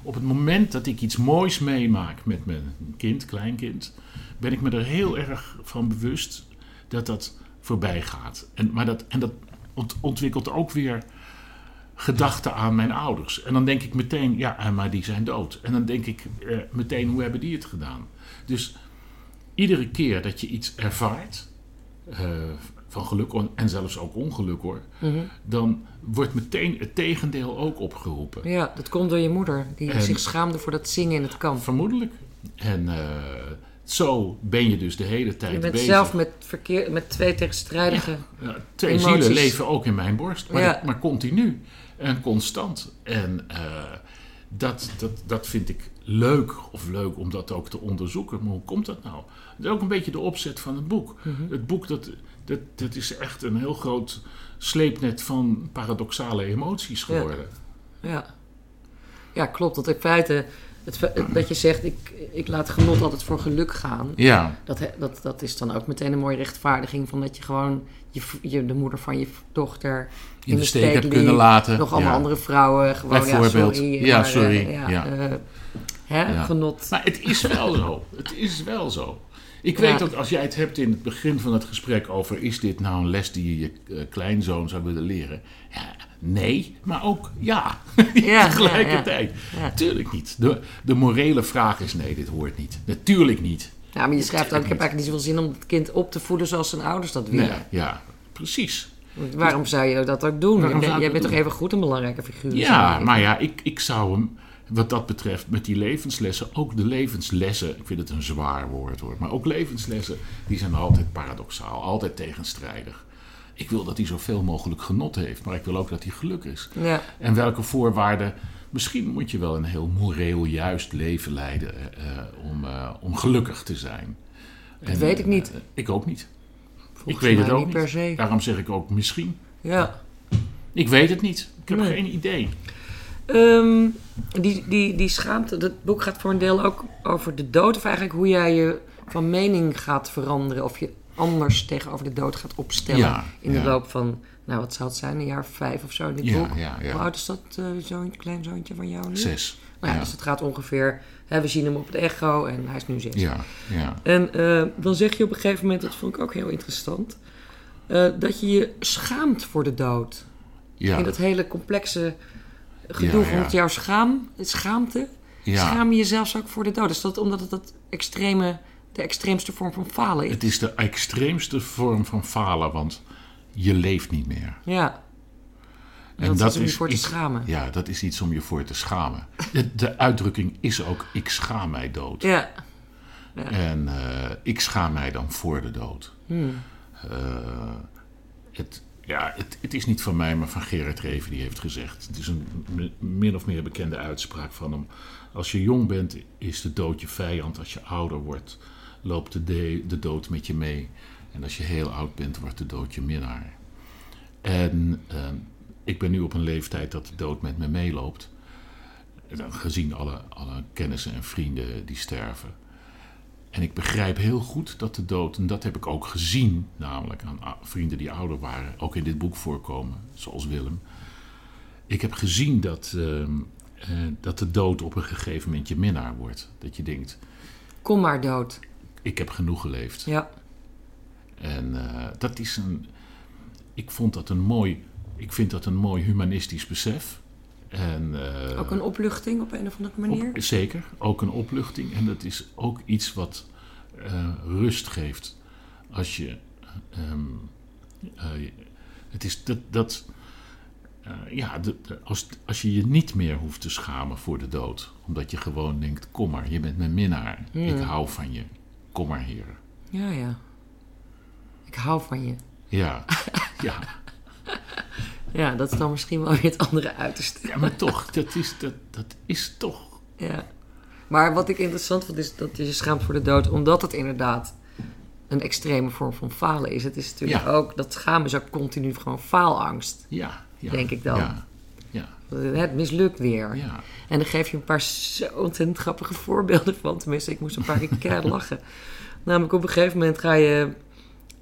op het moment dat ik iets moois meemaak met mijn kind, kleinkind, ben ik me er heel erg van bewust dat dat voorbij gaat. En, maar dat, en dat ont- ontwikkelt ook weer gedachten aan mijn ouders. En dan denk ik meteen, ja, maar die zijn dood. En dan denk ik eh, meteen, hoe hebben die het gedaan? Dus iedere keer dat je iets ervaart, eh, van geluk en zelfs ook ongeluk hoor, Mhm. dan wordt meteen het tegendeel ook opgeroepen. ja, dat komt door je moeder. Die En- zich schaamde voor dat zingen in het kamp. Vermoedelijk. En eh, zo ben je dus de hele tijd Je bent bezig. zelf met, verkeer, met twee tegenstrijdige... Ja, twee Emoties. zielen leven ook in mijn borst, maar, Ja. maar continu en constant. En eh, dat, dat, dat vind ik leuk, of leuk om dat ook te onderzoeken. Maar hoe komt dat nou? Dat is ook een beetje de opzet van het boek. Mhm. Het boek dat, dat, dat is echt een heel groot sleepnet van paradoxale emoties geworden. Ja, ja klopt. Dat in feite... Het, dat je zegt, ik, ik laat genot altijd voor geluk gaan. Ja, Dat, dat, dat is dan ook meteen een mooie rechtvaardiging van dat je gewoon je, je, de moeder van je dochter in de steek hebt liet. kunnen laten. Nog allemaal ja. andere vrouwen gewoon, ja, Bijvoorbeeld. sorry. Ja, sorry, eh, ja, ja. Hè, Ja. genot. Maar het is wel zo. Het is wel zo. Ik Ja. weet dat als jij het hebt in het begin van het gesprek over... is dit nou een les die je je eh, kleinzoon zou willen leren? Ja, nee, maar ook ja. <laughs> Ja, Tegelijkertijd. ja, ja. Tuurlijk niet. De, de morele vraag is nee, dit hoort niet. Natuurlijk niet. Ja, maar je schrijft ook, ik heb eigenlijk niet zoveel zin om het kind op te voeden zoals zijn ouders dat willen. Nee, ja, precies. Want Waarom zou je dat ook doen? Waarom Je zou bent- ik jij bent toch even goed een belangrijke figuur? Ja, maar ja, ik, ik zou hem wat dat betreft met die levenslessen, ook de levenslessen, ik vind het een zwaar woord hoor, maar ook levenslessen, die zijn altijd paradoxaal, altijd tegenstrijdig. Ik wil dat hij zoveel mogelijk genot heeft, maar ik wil ook dat hij geluk is. Ja, En welke voorwaarden, misschien moet je wel een heel moreel juist leven leiden eh, eh, om, eh, om gelukkig te zijn. Dat weet ik niet. ik ook niet. volgens ik weet het ook niet niet. per se. Daarom zeg ik ook misschien. Ja. Ik weet het niet. Ik heb Nee. geen idee. Ehm, die, die, die schaamte, dat boek gaat voor een deel ook over de dood. Of eigenlijk hoe jij je van mening gaat veranderen. Of je anders tegenover de dood gaat opstellen. Ja, in de ja. loop van, nou wat zou het zijn, een jaar vijf of zo in dit Ja, boek. Hoe oud is dat uh, zo'n kleinzoontje van jou nu? Zes. Nou ja, ja. Dus het gaat ongeveer, hè, we zien hem op het echo en hij is nu zes. Ja, ja. En eh, dan zeg je op een gegeven moment, dat vond ik ook heel interessant, eh, dat je je schaamt voor de dood. ja. In dat hele complexe gedoe rond jouw schaam, schaamte. Ja. Schaam je jezelf ook voor de dood? Is dat omdat het dat extreme, de extreemste vorm van falen is? Het is de extreemste vorm van falen, want je leeft niet meer. Ja. En dat, is om je voor te schamen. Ja, dat is iets om je voor te schamen. De, de uitdrukking is ook: ik schaam mij dood. Ja. En eh, ik schaam mij dan voor de dood. Hmm. Eh, het, ja, het, het is niet van mij, maar van Gerard Reven die heeft gezegd. Het is een mi- min of meer bekende uitspraak van hem. Als je jong bent, is de dood je vijand. Als je ouder wordt, loopt de, de, dood met je mee. En als je heel oud bent, wordt de dood je minnaar. En eh, ik ben nu op een leeftijd dat de dood met me meeloopt. Gezien alle, alle kennissen en vrienden die sterven. En ik begrijp heel goed dat de dood, en dat heb ik ook gezien, namelijk aan vrienden die ouder waren, ook in dit boek voorkomen, zoals Willem. Ik heb gezien dat, ehm, eh, dat de dood op een gegeven moment je minnaar wordt. Dat je denkt, Kom maar dood. ik heb genoeg geleefd. Ja. En eh, dat is een. Ik vond dat een mooi. Ik vind dat een mooi humanistisch besef. En, eh, Ook een opluchting op een of andere manier. op- zeker, ook een opluchting. En dat is ook iets wat eh, rust geeft. Als je. ehm, eh, het is dat. dat eh, ja, de- de- als, als je je niet meer hoeft te schamen voor de dood. Omdat je gewoon denkt: kom maar, je bent mijn minnaar. Ik hou van je. Kom maar hier. Ja, ja. Ik hou van je. Ja, ja. Ja, dat is dan misschien wel weer het andere uiterste. Ja, maar toch, dat is, dat, dat is toch. Ja. Maar wat ik interessant vond is dat je je schaamt voor de dood, omdat het inderdaad een extreme vorm van falen is. Het is natuurlijk Ja. ook, dat schamen is ook continu gewoon faalangst. Ja, ja. Denk ik dan. Ja, ja, Het mislukt weer. ja. En dan geef je een paar zo ontzettend grappige voorbeelden van. Tenminste, ik moest een paar keer <laughs> lachen. Namelijk op een gegeven moment ga je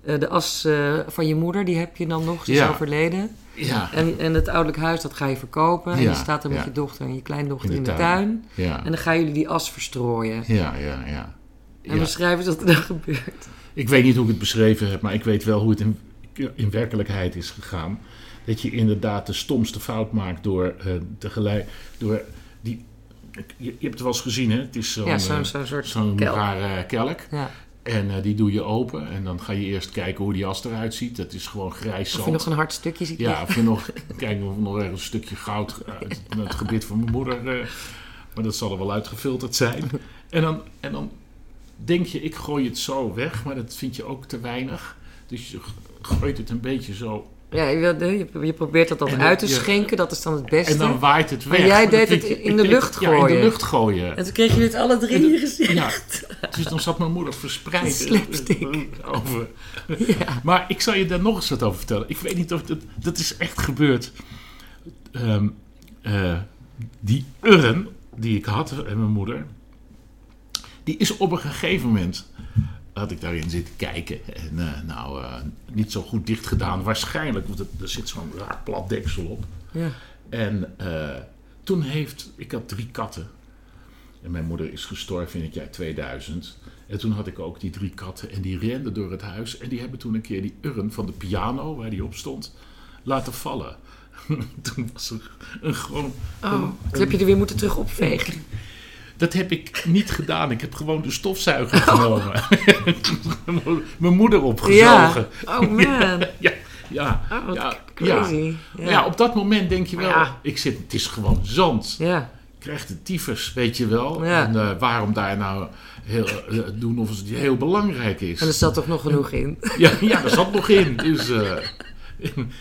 eh, de as eh, van je moeder, die heb je dan nog, ze is Ja. overleden. ja. En, en het ouderlijk huis, dat ga je verkopen. En je staat dan met je dochter en je kleindochter In in de tuin. En dan gaan jullie die as verstrooien. Ja, ja, ja. En beschrijf eens wat er dan gebeurt. Ik weet niet hoe ik het beschreven heb, maar ik weet wel hoe het in, in werkelijkheid is gegaan. Dat je inderdaad de stomste fout maakt door eh, tegelijk. Door die, je, je hebt het wel eens gezien, hè? Het is zo'n eh, zo'n soort kelk. rare kelk. Ja. En eh, die doe je open. En dan ga je eerst kijken hoe die as eruit ziet. Dat is gewoon grijs Of zand. je nog een hard stukje ziet Ja, of je nog, <laughs> kijken of er nog een stukje goud uit het gebit van mijn moeder. eh, maar dat zal er wel uitgefilterd zijn. En dan, en dan denk je, ik gooi het zo weg, maar dat vind je ook te weinig. Dus je gooit het een beetje zo. Ja, je, wil- je, je probeert dat dan En uit te je- schenken, dat is dan het beste. En dan waait het weg. Maar jij deed het je- in de lucht Ja, in gooien. de lucht gooien. En toen kregen jullie het alle drie in je gezicht. Ja, dus dan zat mijn moeder verspreid <laughs> Slapstick. <laughs> over. Ja. Maar ik zal je daar nog eens wat over vertellen. Ik weet niet of dat... Dat is echt gebeurd. Ehm, eh, die urn die ik had en mijn moeder... Die is op een gegeven moment... Had ik daarin zitten kijken. En eh, nou, eh, niet zo goed dicht gedaan. Waarschijnlijk, want er zit zo'n raar plat deksel op. Ja. En eh, toen heeft... Ik had drie katten. En mijn moeder is gestorven in het jaar 2000. En toen had ik ook die drie katten. En die renden door het huis. En die hebben toen een keer die urn van de piano, waar die op stond, laten vallen. <laughs> toen was er een gewoon... Oh, toen heb je er weer moeten terug opvegen. Dat heb ik niet gedaan. Ik heb gewoon de stofzuiger genomen. <laughs> mijn moeder opgezogen. Ja. Oh man. <laughs> Ja, ja, Oh, ja, crazy. Ja. ja, op dat moment denk je wel, ik zit, het is gewoon zand. Ja. krijgt de tyfus, weet je wel. Ja. En eh, waarom daar nou heel, eh, doen of het heel belangrijk is. En er zat toch nog genoeg in. <laughs> Ja, ja, daar zat nog in. Dus eh,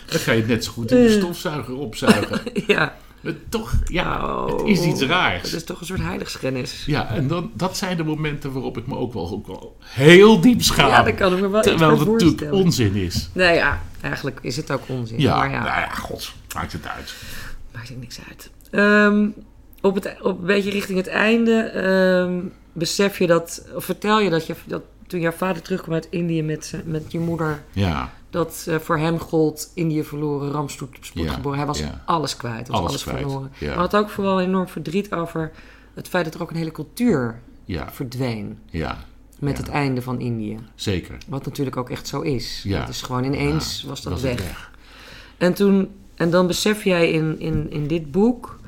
dan ga je het net zo goed in de stofzuiger opzuigen. ja. Maar toch, ja, Oh. het is iets Het raars. is toch een soort heiligschennis. Ja, en dan, dat zijn de momenten waarop ik me ook wel, ook wel heel diep schaam. Ja, dat kan ik me wel iets terwijl het natuurlijk onzin is. Nee, ja. Eigenlijk is het ook onzin. Ja, Maar ja, nou ja, god, maakt het uit. maakt er niks uit. Ehm, op, het, op een beetje richting het einde ehm, besef je dat... Of vertel je dat, je dat toen jouw vader terugkwam uit Indië met, met je moeder... Ja, dat eh, voor hem gold Indië verloren, spoed Ja, geboren. Hij was ja. alles kwijt, hij was Alles alles, kwijt, verloren. ja. Maar had ook vooral enorm verdriet over het feit dat er ook een hele cultuur verdween ja, met het einde van Indië. zeker. Wat natuurlijk ook echt zo is. Ja. Het is gewoon ineens was dat Was weg. En, toen, en dan besef jij in, in, in dit boek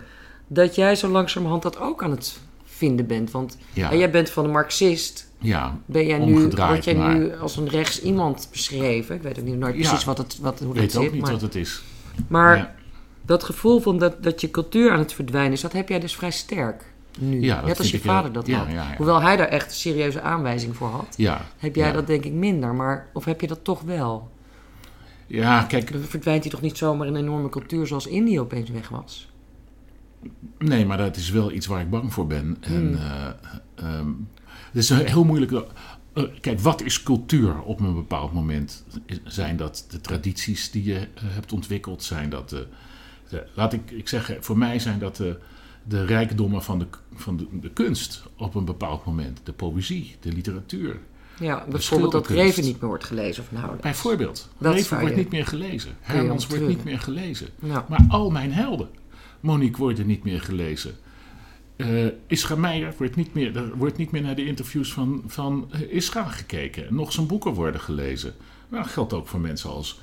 dat jij zo langzamerhand dat ook aan het vinden bent. Want jij bent van een marxist. Ja, Ben jij nu, word jij maar- nu als een rechts iemand beschreven? Ik weet ook niet nooit Ja. precies wat het, wat, hoe ik dat weet ook zit. niet maar wat het is. maar Ja. dat gevoel van dat, dat je cultuur aan het verdwijnen is, dat heb jij dus vrij sterk nu. Ja, Net als je ik, vader dat had. Hoewel hij daar echt een serieuze aanwijzing voor had. Heb jij dat denk ik minder, maar of heb je dat toch wel? Ja, kijk, Dan verdwijnt hij toch niet zomaar een enorme cultuur zoals Indië opeens weg was? nee, maar dat is wel iets waar ik bang voor ben. En, Hmm. eh, ehm, het is een heel moeilijk. eh, kijk, wat is cultuur op een bepaald moment? Zijn dat de tradities die je eh, hebt ontwikkeld? Zijn dat de, de- laat ik, ik zeggen, voor mij zijn dat de, de rijkdommen van, de, van de, de kunst op een bepaald moment. De poëzie, de literatuur. Ja, bijvoorbeeld dat. Reven niet meer wordt gelezen of nou. Bijvoorbeeld, Dat Leven zou wordt niet meer gelezen. Hermans wordt niet meer gelezen. Nou, Maar al mijn helden, Monique worden niet meer gelezen. Eh Isra Meijer wordt niet meer, er wordt niet meer naar de interviews van, van eh, Isra gekeken. Nog zijn boeken worden gelezen. Nou, dat geldt ook voor mensen als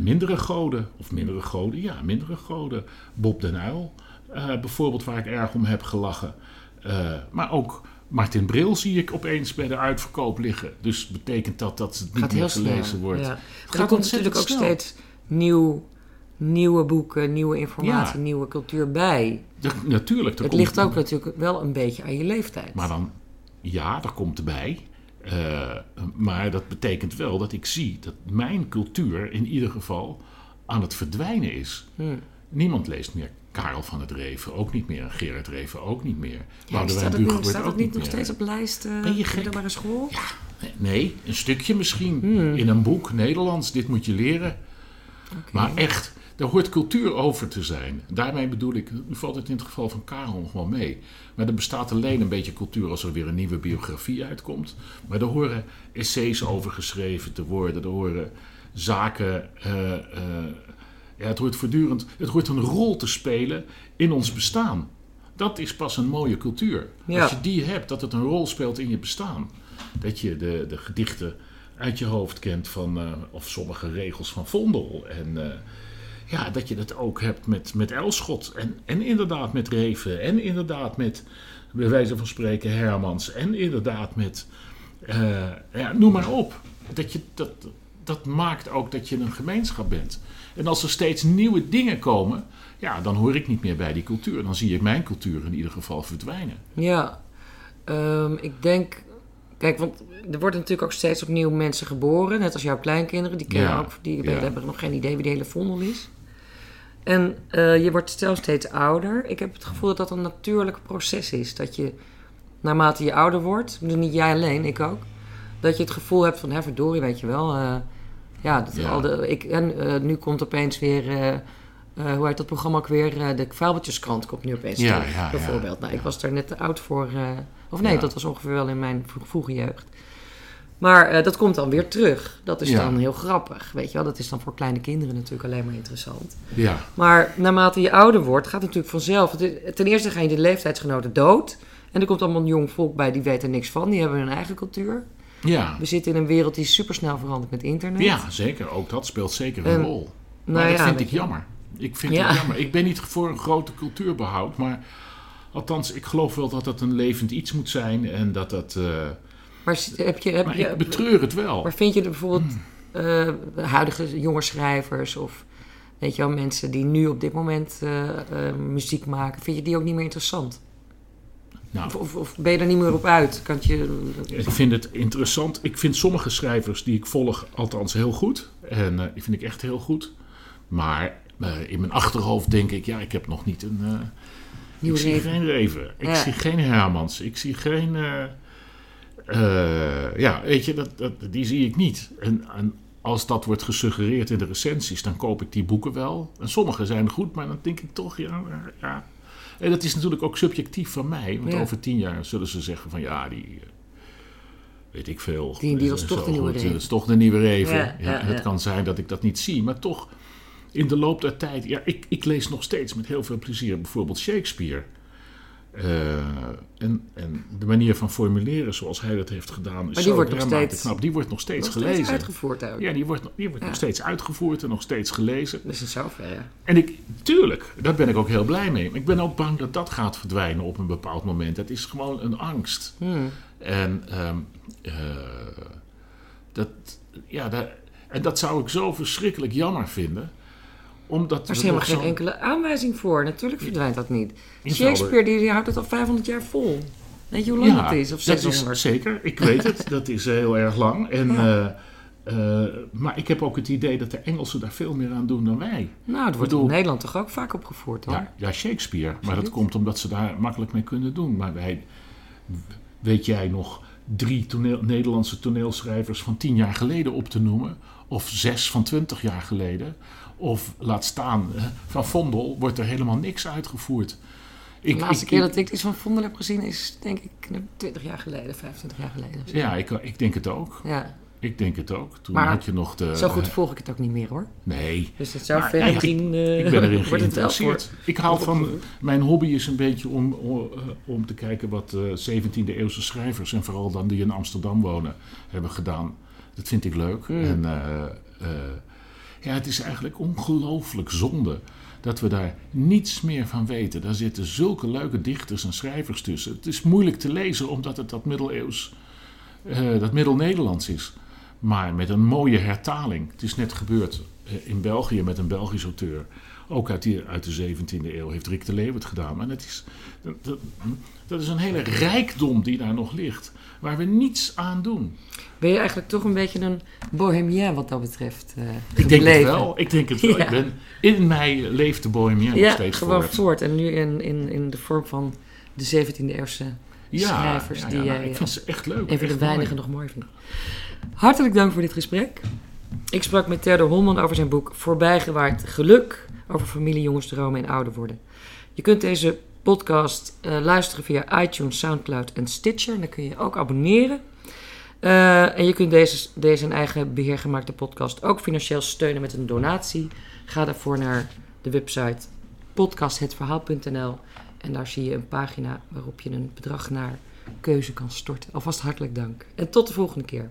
mindere goden. Of mindere goden, ja, mindere goden. Bob den Uyl, eh, bijvoorbeeld, waar ik erg om heb gelachen. Maar ook Martin Bril zie ik opeens bij de uitverkoop liggen. Dus betekent dat dat het niet gaat meer snel. gelezen wordt. Ja. Het Maar er gaat komt natuurlijk ook snel. steeds nieuw, nieuwe boeken, nieuwe informatie, Ja. nieuwe cultuur bij. Ja, natuurlijk. Het komt- ligt ook natuurlijk wel een beetje aan je leeftijd. Maar dan, ja, daar komt erbij. Eh, maar dat betekent wel dat ik zie dat mijn cultuur in ieder geval aan het verdwijnen is. Hmm. Niemand leest meer Karel van het Reven, ook niet meer. Gerard Reven, ook niet meer. Ja, Boudewijn staat het, staat niet nog meer. steeds op lijst uh, Ben je gek? middelbare school? Ja, nee, een stukje misschien. Hmm. In een boek, Nederlands, dit moet je leren. Maar echt, daar hoort cultuur over te zijn. Daarmee bedoel ik, nu valt het in het geval van Karel nog wel mee. Maar er bestaat alleen een beetje cultuur als er weer een nieuwe biografie uitkomt. Maar er horen essays over geschreven te worden. Er horen zaken. eh, eh, ja, het hoort voortdurend. Het hoort een rol te spelen in ons bestaan. Dat is pas een mooie cultuur. Ja. Als je die hebt, dat het een rol speelt in je bestaan. Dat je de, de gedichten uit je hoofd kent van, eh, of sommige regels van Vondel. En ja, dat je dat ook hebt met, met Elschot. En, en inderdaad met Reven. En inderdaad met, bij wijze van spreken, Hermans. En inderdaad met, eh, ja, noem maar op. Dat, je, dat, dat maakt ook dat je een gemeenschap bent. En als er steeds nieuwe dingen komen, ja, dan hoor ik niet meer bij die cultuur. Dan zie ik mijn cultuur in ieder geval verdwijnen. Ja, Ehm, ik denk... Kijk, want er worden natuurlijk ook steeds opnieuw mensen geboren. Net als jouw kleinkinderen. Die, kennen Ja, ook, die ja. hebben nog geen idee wie de hele vondel is. En eh, je wordt zelf steeds ouder. Ik heb het gevoel dat dat een natuurlijk proces is. Dat je, naarmate je ouder wordt... bedoel, niet jij alleen, ik ook... dat je het gevoel hebt van, hè, verdorie, weet je wel... eh, ja, dat Ja. Al de, ik, en eh, nu komt opeens weer... hoe heet dat programma ook weer? De Vuilbeltjeskrant komt nu opeens Ja, terug, ja, bijvoorbeeld. Nou, ik was daar net te oud voor... of nee, dat was ongeveer wel in mijn vro- vroege jeugd. Maar eh, dat komt dan weer terug. Dat is Ja. dan heel grappig, weet je wel. Dat is dan voor kleine kinderen natuurlijk alleen maar interessant. Ja, Maar naarmate je ouder wordt, gaat het natuurlijk vanzelf. Ten eerste gaan je de leeftijdsgenoten dood. En er komt allemaal een jong volk bij, die weten er niks van. Die hebben hun eigen cultuur. ja. We zitten in een wereld die supersnel verandert met internet. ja, zeker. Ook dat speelt zeker een En, rol. nou dat ja, vind ik jammer. Ik vind Ja. het jammer. Ik ben niet voor een grote cultuurbehoud, maar althans, ik geloof wel dat dat een levend iets moet zijn en dat dat. eh, Maar heb je... Heb maar je ik betreur het wel. Maar vind je er bijvoorbeeld Hmm. eh, huidige jonge schrijvers of weet je wel, mensen die nu op dit moment eh, eh, muziek maken, vind je die ook niet meer interessant? Nou, Of, of, of ben je er niet meer op uit? Kan je, Ik vind het interessant. Ik vind sommige schrijvers die ik volg althans heel goed. En die vind ik echt heel goed. Maar in mijn achterhoofd denk ik, ja, ik heb nog niet een... nieuwe ik zie geen Reven. Ik Ja. zie geen Hermans. Ik zie geen... eh, eh, ja, weet je, dat, dat, die zie ik niet. En, en als dat wordt gesuggereerd in de recensies, dan koop ik die boeken wel. En sommige zijn goed, maar dan denk ik toch, ja... ja. En dat is natuurlijk ook subjectief van mij. Want Ja. over tien jaar zullen ze zeggen van, ja, die... eh, Weet ik veel. Die- die was Is toch de nieuwe goed. Reven. Dat is toch de nieuwe Reven. Ja, Ja, ja, het ja. kan zijn dat ik dat niet zie, maar toch in de loop der tijd. Ja, ik, ik lees nog steeds met heel veel plezier bijvoorbeeld Shakespeare. Eh, en, en de manier van formuleren zoals hij dat heeft gedaan is zo steeds- knap. Die wordt nog steeds Nog gelezen. steeds uitgevoerd ook. ja, die wordt, nog- die wordt Ja. nog steeds uitgevoerd en nog steeds gelezen. Dus in zoverre. En ik, tuurlijk, daar ben ik ook heel blij mee. Maar ik ben ook bang dat dat gaat verdwijnen op een bepaald moment. Het is gewoon een angst. Hmm. En, ehm, eh, dat, ja, daar- en dat zou ik zo verschrikkelijk jammer vinden. Omdat Er is helemaal geen enkele aanwijzing voor. Natuurlijk verdwijnt dat niet. Shakespeare die, die houdt het al 500 jaar vol. Weet je hoe lang het is? Of dat 600? is zeker. Ik weet het. <laughs> dat is heel erg lang. En, Ja. eh, eh, maar ik heb ook het idee dat de Engelsen daar veel meer aan doen dan wij. Nou, het wordt bedoel- in Nederland toch ook vaak opgevoerd, hoor? Ja, ja, Shakespeare. Maar dat komt omdat ze daar makkelijk mee kunnen doen. Maar wij, weet jij nog drie toneel, Nederlandse toneelschrijvers van tien jaar geleden op te noemen? Of zes van twintig jaar geleden? Of laat staan, eh, van Vondel wordt er helemaal niks uitgevoerd. De Ik, laatste ik- keer dat ik iets van Vondel heb gezien is, denk ik, 20 jaar geleden, 25 jaar geleden. Ja, ik, ik denk het ook. Ja. Ik denk het ook. Toen Maar had je nog de... Zo goed volg ik het ook niet meer, hoor. Nee, Dus het zou verder misschien... eh, ik ben erin <laughs> geïnteresseerd. Ik hou van... Mijn hobby is een beetje om, om, eh, om te kijken wat eh 17e eeuwse schrijvers... en vooral dan die in Amsterdam wonen, hebben gedaan. Dat vind ik leuk. Hmm. En eh, eh, ja, het is eigenlijk ongelooflijk zonde... dat we daar niets meer van weten. Daar zitten zulke leuke dichters en schrijvers tussen. Het is moeilijk te lezen omdat het dat middeleeuws... eh, dat middel-Nederlands is. Maar met een mooie hertaling. Het is net gebeurd eh, in België met een Belgisch auteur. Ook uit, die, uit de 17e eeuw heeft Rick de Leeuw het gedaan. Maar dat is, dat, dat, is een hele rijkdom die daar nog ligt. Waar we niets aan doen. Ben je eigenlijk toch een beetje een bohemien wat dat betreft eh Ik denk het wel. Ik denk het wel. Ja. Ik ben, in mij leeft de bohemien nog Ja, steeds gewoon voort. voort. En nu in, in, in de vorm van de 17e eeuwse schrijvers ja, die jij nou, ik vind ze echt leuk. een van de weinigen nog mooi vindt. Hartelijk dank voor dit gesprek. Ik sprak met Theodor Holman over zijn boek Voorbijgewaard Geluk over familie, jongensdromen en ouder worden. Je kunt deze podcast eh, luisteren via iTunes, Soundcloud en Stitcher. Dan kun je ook abonneren. Eh, en je kunt deze, deze eigen beheergemaakte podcast ook financieel steunen met een donatie. Ga daarvoor naar de website podcasthetverhaal.nl en daar zie je een pagina waarop je een bedrag naar keuze kan storten. Alvast hartelijk dank. En tot de volgende keer.